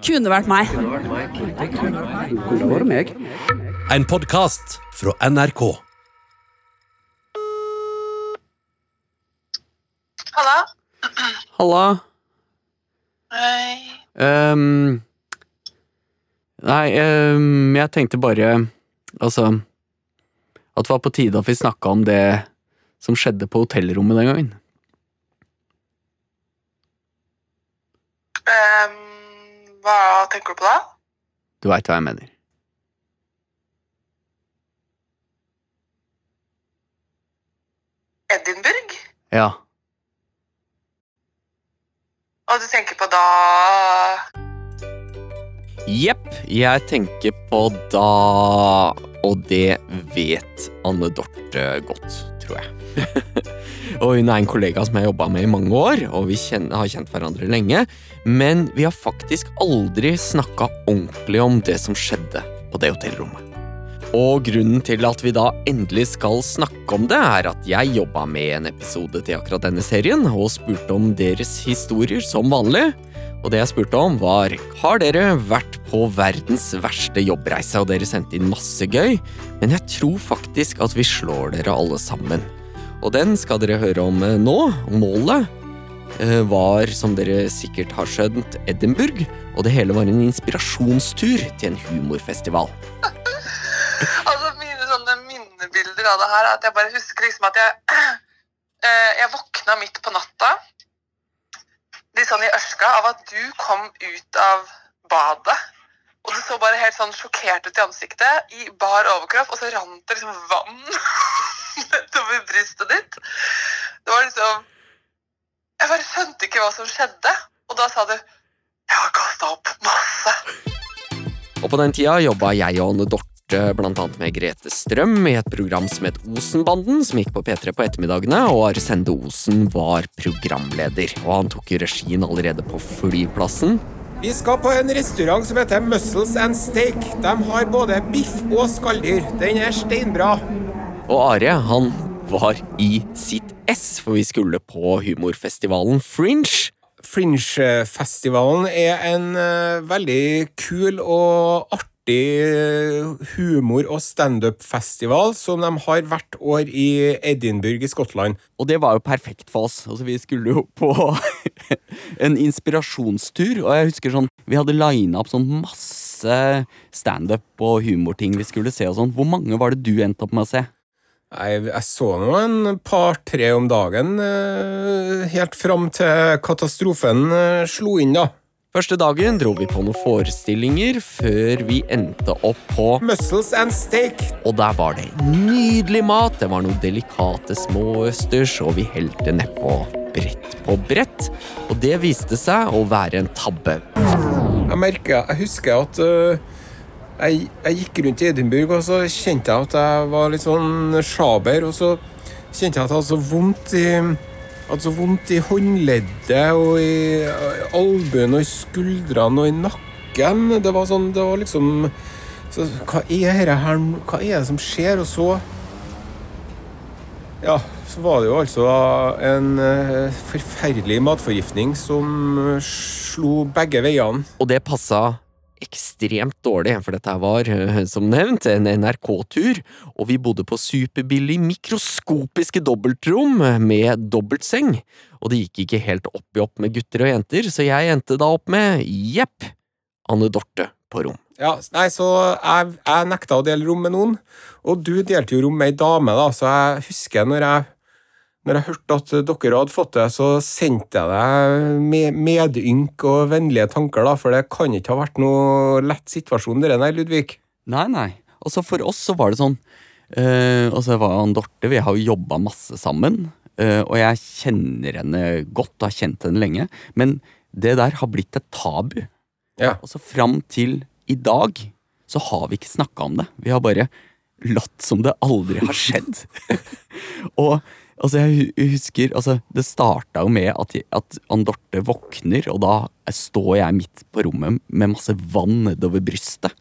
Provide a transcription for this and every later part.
Kunne vært meg. Kunne vært meg. En podkast fra NRK. Halla. Halla. Hei. Um, nei, um, jeg tenkte bare Altså At det var på tide at vi snakka om det som skjedde på hotellrommet den gangen. Ehm, hva tenker du på da? Du veit hva jeg mener. Edinburgh? Ja. Og du tenker på da Jepp, jeg tenker på da Og det vet Anne Dorte godt, tror jeg. og hun er en kollega som jeg har jobba med i mange år, og vi kjenner, har kjent hverandre lenge. Men vi har faktisk aldri snakka ordentlig om det som skjedde på det hotellrommet. Og grunnen til at vi da endelig skal snakke om det, er at jeg jobba med en episode til akkurat denne serien, og spurte om deres historier som vanlig. Og det jeg spurte om, var har dere vært på verdens verste jobbreise, og dere sendte inn masse gøy, men jeg tror faktisk at vi slår dere alle sammen. Og den skal dere høre om eh, nå. Målet eh, var, som dere sikkert har skjønt, Edinburgh, og det hele var en inspirasjonstur til en humorfestival. Altså, mine sånne minnebilder av det her er at jeg bare husker liksom at jeg eh, Jeg våkna midt på natta litt sånn i ørska av at du kom ut av badet. Og du så bare helt sånn sjokkert ut i ansiktet, i bar overkropp, og så rant det liksom vann nedover brystet ditt. Det var liksom Jeg bare skjønte ikke hva som skjedde. Og da sa du 'Jeg har kasta opp masse'. Og på den tida jobba jeg og Anne Dorte annet med Grete Strøm i et program som het Osenbanden, som gikk på P3 på ettermiddagene, og Arsende Osen var programleder. Og han tok jo regien allerede på flyplassen. Vi skal på en restaurant som heter Muscles and Steak. De har både biff og skalldyr. Den er steinbra. Og Are, han var i sitt ess, for vi skulle på humorfestivalen Fringe. Fringe-festivalen er en eh, veldig kul og artig humor- og standup-festival som de har hvert år i Edinburgh i Skottland. Og det var jo perfekt for oss. Altså, vi skulle jo på en inspirasjonstur, og jeg husker sånn Vi hadde lina opp sånn masse standup og humorting vi skulle se og sånn. Hvor mange var det du endte opp med å se? Jeg, jeg så nå en par-tre om dagen, eh, helt fram til katastrofen eh, slo inn, da. Første dagen dro vi på noen forestillinger før vi endte opp på Muscles and Steak. Og der var det nydelig mat, det var noen delikate småøsters, og vi helte nedpå brett på brett. Og det viste seg å være en tabbe. Jeg merker, jeg husker at øh, jeg, jeg gikk rundt i Edinburgh, og så kjente jeg at jeg var litt sånn sjaber, og så kjente jeg at jeg hadde så vondt i så vondt i håndleddet og i albuen og i skuldrene og i nakken. Det var sånn, det var liksom så, Hva er det her Hva er det som skjer? Og så Ja, så var det jo altså en uh, forferdelig matforgiftning som slo begge veiene. Og det passa ekstremt dårlig, for dette var, eh, som nevnt, en NRK-tur, og vi bodde på superbillig, mikroskopiske dobbeltrom med dobbeltseng, og det gikk ikke helt opp i opp med gutter og jenter, så jeg endte da opp med, jepp, Anne Dorte på rom. Ja, nei, så jeg, jeg nekta å dele rom med noen, og du delte jo rom med ei dame, da, så jeg husker når jeg når jeg hørte at dere hadde fått det, så sendte jeg deg med medynk og vennlige tanker, da, for det kan ikke ha vært noe lett situasjon, dere, nei, Ludvig? Nei, nei. Altså, for oss så var det sånn uh, Altså, var han Dorte, vi har jo jobba masse sammen, uh, og jeg kjenner henne godt og har kjent henne lenge, men det der har blitt et tabu. Ja. Altså, fram til i dag så har vi ikke snakka om det. Vi har bare latt som det aldri har skjedd. og Altså, jeg husker, altså, Det starta jo med at, at Andorte våkner, og da står jeg midt på rommet med masse vann nedover brystet.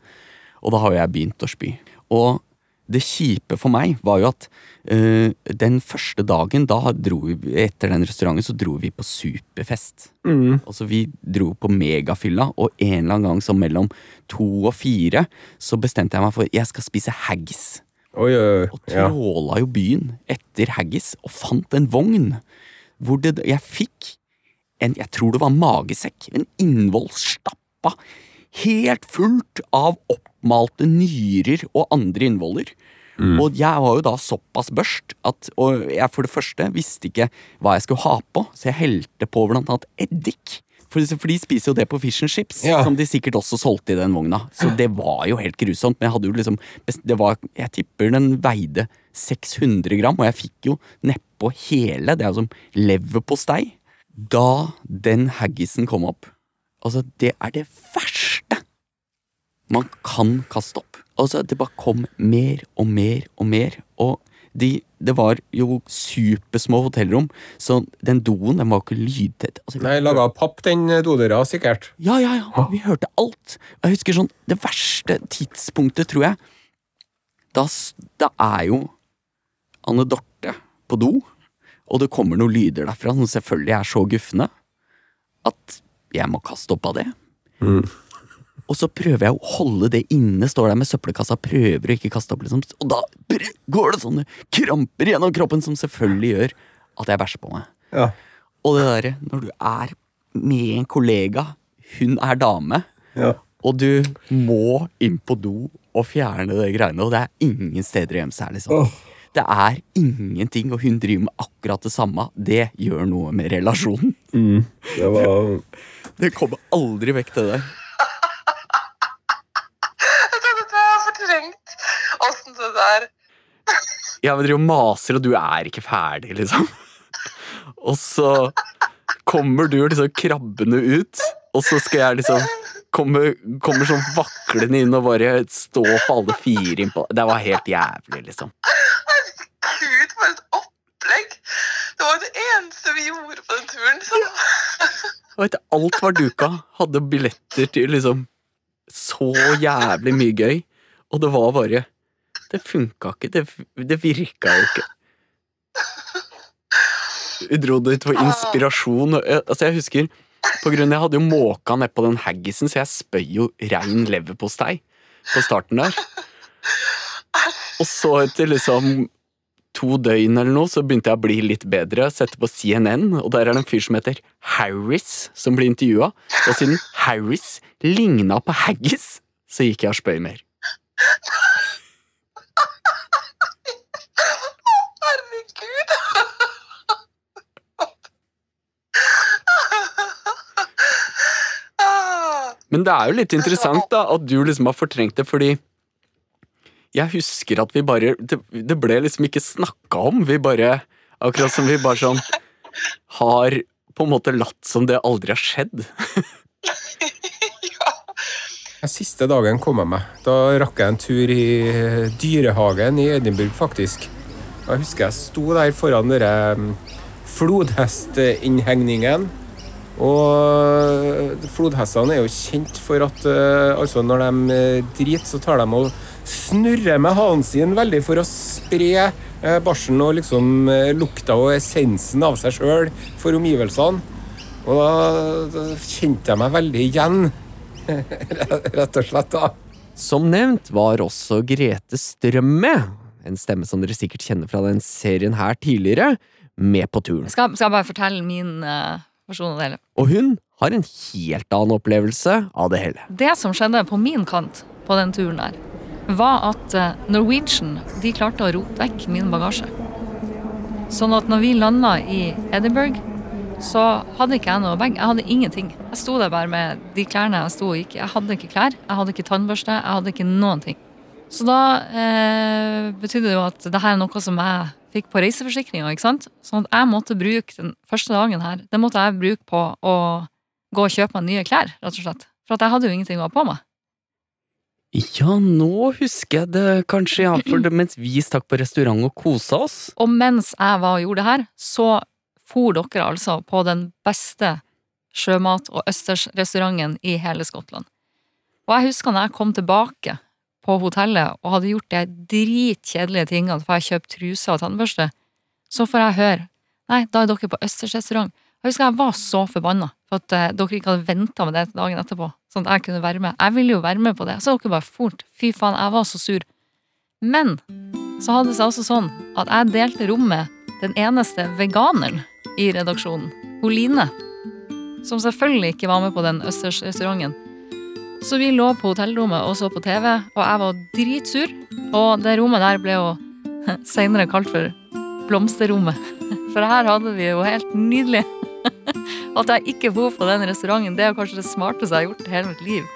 Og da har jo jeg begynt å spy. Og det kjipe for meg var jo at eh, den første dagen, da dro vi, etter den restauranten, så dro vi på superfest. Mm. Altså Vi dro på megafylla, og en eller annen gang så mellom to og fire så bestemte jeg meg for jeg skal spise haggis. Oi, oi, Og tråla Ja. jo byen etter haggis og fant en vogn hvor det, jeg fikk en, jeg tror det var magesekk, en innvoll stappa helt fullt av oppmalte nyrer og andre innvoller. Og jeg var jo da såpass børst at og jeg for det første visste ikke hva jeg skulle ha på, så jeg helte på blant annet eddik. For, for de spiser jo det på fish and chips, Ja. som de sikkert også solgte i den vogna. Så det var jo helt grusomt. Men jeg hadde jo liksom det var, Jeg tipper den veide 600 gram, og jeg fikk jo nedpå hele. Det er jo som leverpostei. Da den haggisen kom opp Altså, det er det verste man kan kaste opp. Altså, det bare kom mer og mer og mer. Og de, det var jo supersmå hotellrom, så den doen den var ikke lydtett. Altså, Nei, laga av papp, den dodøra, sikkert. ja, ja, ja, vi hørte alt. Jeg husker sånn, det verste tidspunktet, tror jeg, da, da er jo Anne Dorte på do, og det kommer noen lyder derfra som selvfølgelig er så gufne at jeg må kaste opp av det. Og så prøver jeg å holde det inne, står der med søppelkassa, prøver å ikke kaste opp, liksom. Og da går det sånne kramper gjennom kroppen som selvfølgelig gjør at jeg bæsjer på meg. Ja. Og det derre når du er med en kollega, hun er dame, ja. og du må inn på do og fjerne det greiene, og det er ingen steder å gjemme seg, liksom. oh. Det er ingenting, og hun driver med akkurat det samme. Det gjør noe med relasjonen. Det var Det kommer aldri vekk, det der. Jeg tror dette er fortrengt. Åssen det der Ja, men driver og maser, og du er ikke ferdig, liksom. Og så kommer du liksom krabbende ut, og så skal jeg liksom komme, Kommer sånn vaklende inn og bare stå på alle fire innpå Det var helt jævlig, liksom. Herregud, for et opplegg! Det var det eneste vi gjorde på den turen. Så. Og vet alt var duka. Hadde billetter til liksom så jævlig mye gøy. Og det var bare Det funka ikke. Det, det virka jo ikke. Vi dro det ut for inspirasjon. Altså, jeg husker på grunn av Jeg hadde jo måka nedpå den haggisen, så jeg spøy jo rein leverpostei på starten der. Og så etter liksom to døgn eller noe, så begynte jeg å bli litt bedre. Sette på CNN, og der er det en fyr som heter Harris, som blir intervjua. Og siden Harris ligna på haggis, så gikk jeg og spøy mer. Herregud! Ah, Men det er jo litt interessant da, at du liksom har fortrengt det, fordi jeg husker at vi bare Det, det ble liksom ikke snakka om. Vi bare Akkurat som vi bare sånn har på en måte latt som det aldri har skjedd. ja. Den siste dagen kom jeg meg. Da rakk jeg en tur i dyrehagen i Edinburgh, faktisk. Jeg husker jeg sto der foran den flodhestinnhegningen. Og flodhestene er jo kjent for at eh, altså når de eh, driter, så tar de og snurrer med halen sin veldig for å spre eh, barsen og liksom lukta og essensen av seg sjøl for omgivelsene. Og da, da kjente jeg meg veldig igjen, rett og slett. da. Som nevnt var også Grete Strømme, en stemme som dere sikkert kjenner fra den serien her tidligere, med på turen. Skal, skal jeg bare fortelle min uh, versjon av det hele? Og hun har en helt annen opplevelse av det hele. Det som skjedde på min kant på den turen der, var at eh, Norwegian de klarte å rote vekk min bagasje. Sånn at når vi landa i Edinburgh, så hadde ikke jeg noe bag. Jeg hadde ingenting. Jeg sto der bare med de klærne jeg sto og gikk i. Jeg hadde ikke klær, jeg hadde ikke tannbørste, jeg hadde ikke noen ting. Så da eh, betydde det jo at det her er noe som jeg fikk på reiseforsikringa, ikke sant. Sånn at jeg måtte bruke den første dagen her, det måtte jeg bruke på å gå og kjøpe meg nye klær, rett og slett. For at jeg hadde jo ingenting å ha på meg. Ja, nå husker jeg det kanskje, ja, for det, mens vi stakk på restaurant og kosa oss. Og mens jeg var og gjorde det her, så for dere altså på den beste sjømat- og østersrestauranten i hele Skottland. Og jeg husker når jeg kom tilbake på hotellet og hadde gjort de dritkjedelige tingene, for jeg kjøpte kjøpt truser og tannbørste, så får jeg høre Nei, da er dere på Østers restaurant. Jeg husker jeg var så forbanna for at uh, dere ikke hadde venta med det til dagen etterpå, sånn at jeg kunne være med. Jeg ville jo være med på det, så dere bare fort. Fy faen, jeg var så sur. Men så hadde det seg også sånn at jeg delte rom med den eneste veganeren i redaksjonen, Oline, som selvfølgelig ikke var med på den Østers restauranten. Så vi lå på hotellrommet og så på TV, og jeg var dritsur. Og det rommet der ble jo senere kalt for blomsterrommet. For her hadde vi jo helt nydelig. At jeg ikke bor på den restauranten, det er kanskje det smarteste jeg har gjort i hele mitt liv.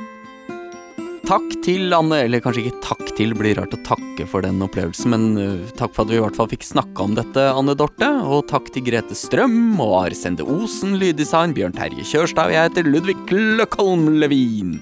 Takk til Anne, eller kanskje ikke takk til, blir rart å takke for den opplevelsen, men uh, takk for at vi i hvert fall fikk snakka om dette, Anne Dorte. Og takk til Grete Strøm og Arsende Osen, lyddesign, Bjørn Terje Kjørstad, og jeg heter Ludvig Løkholm Levin.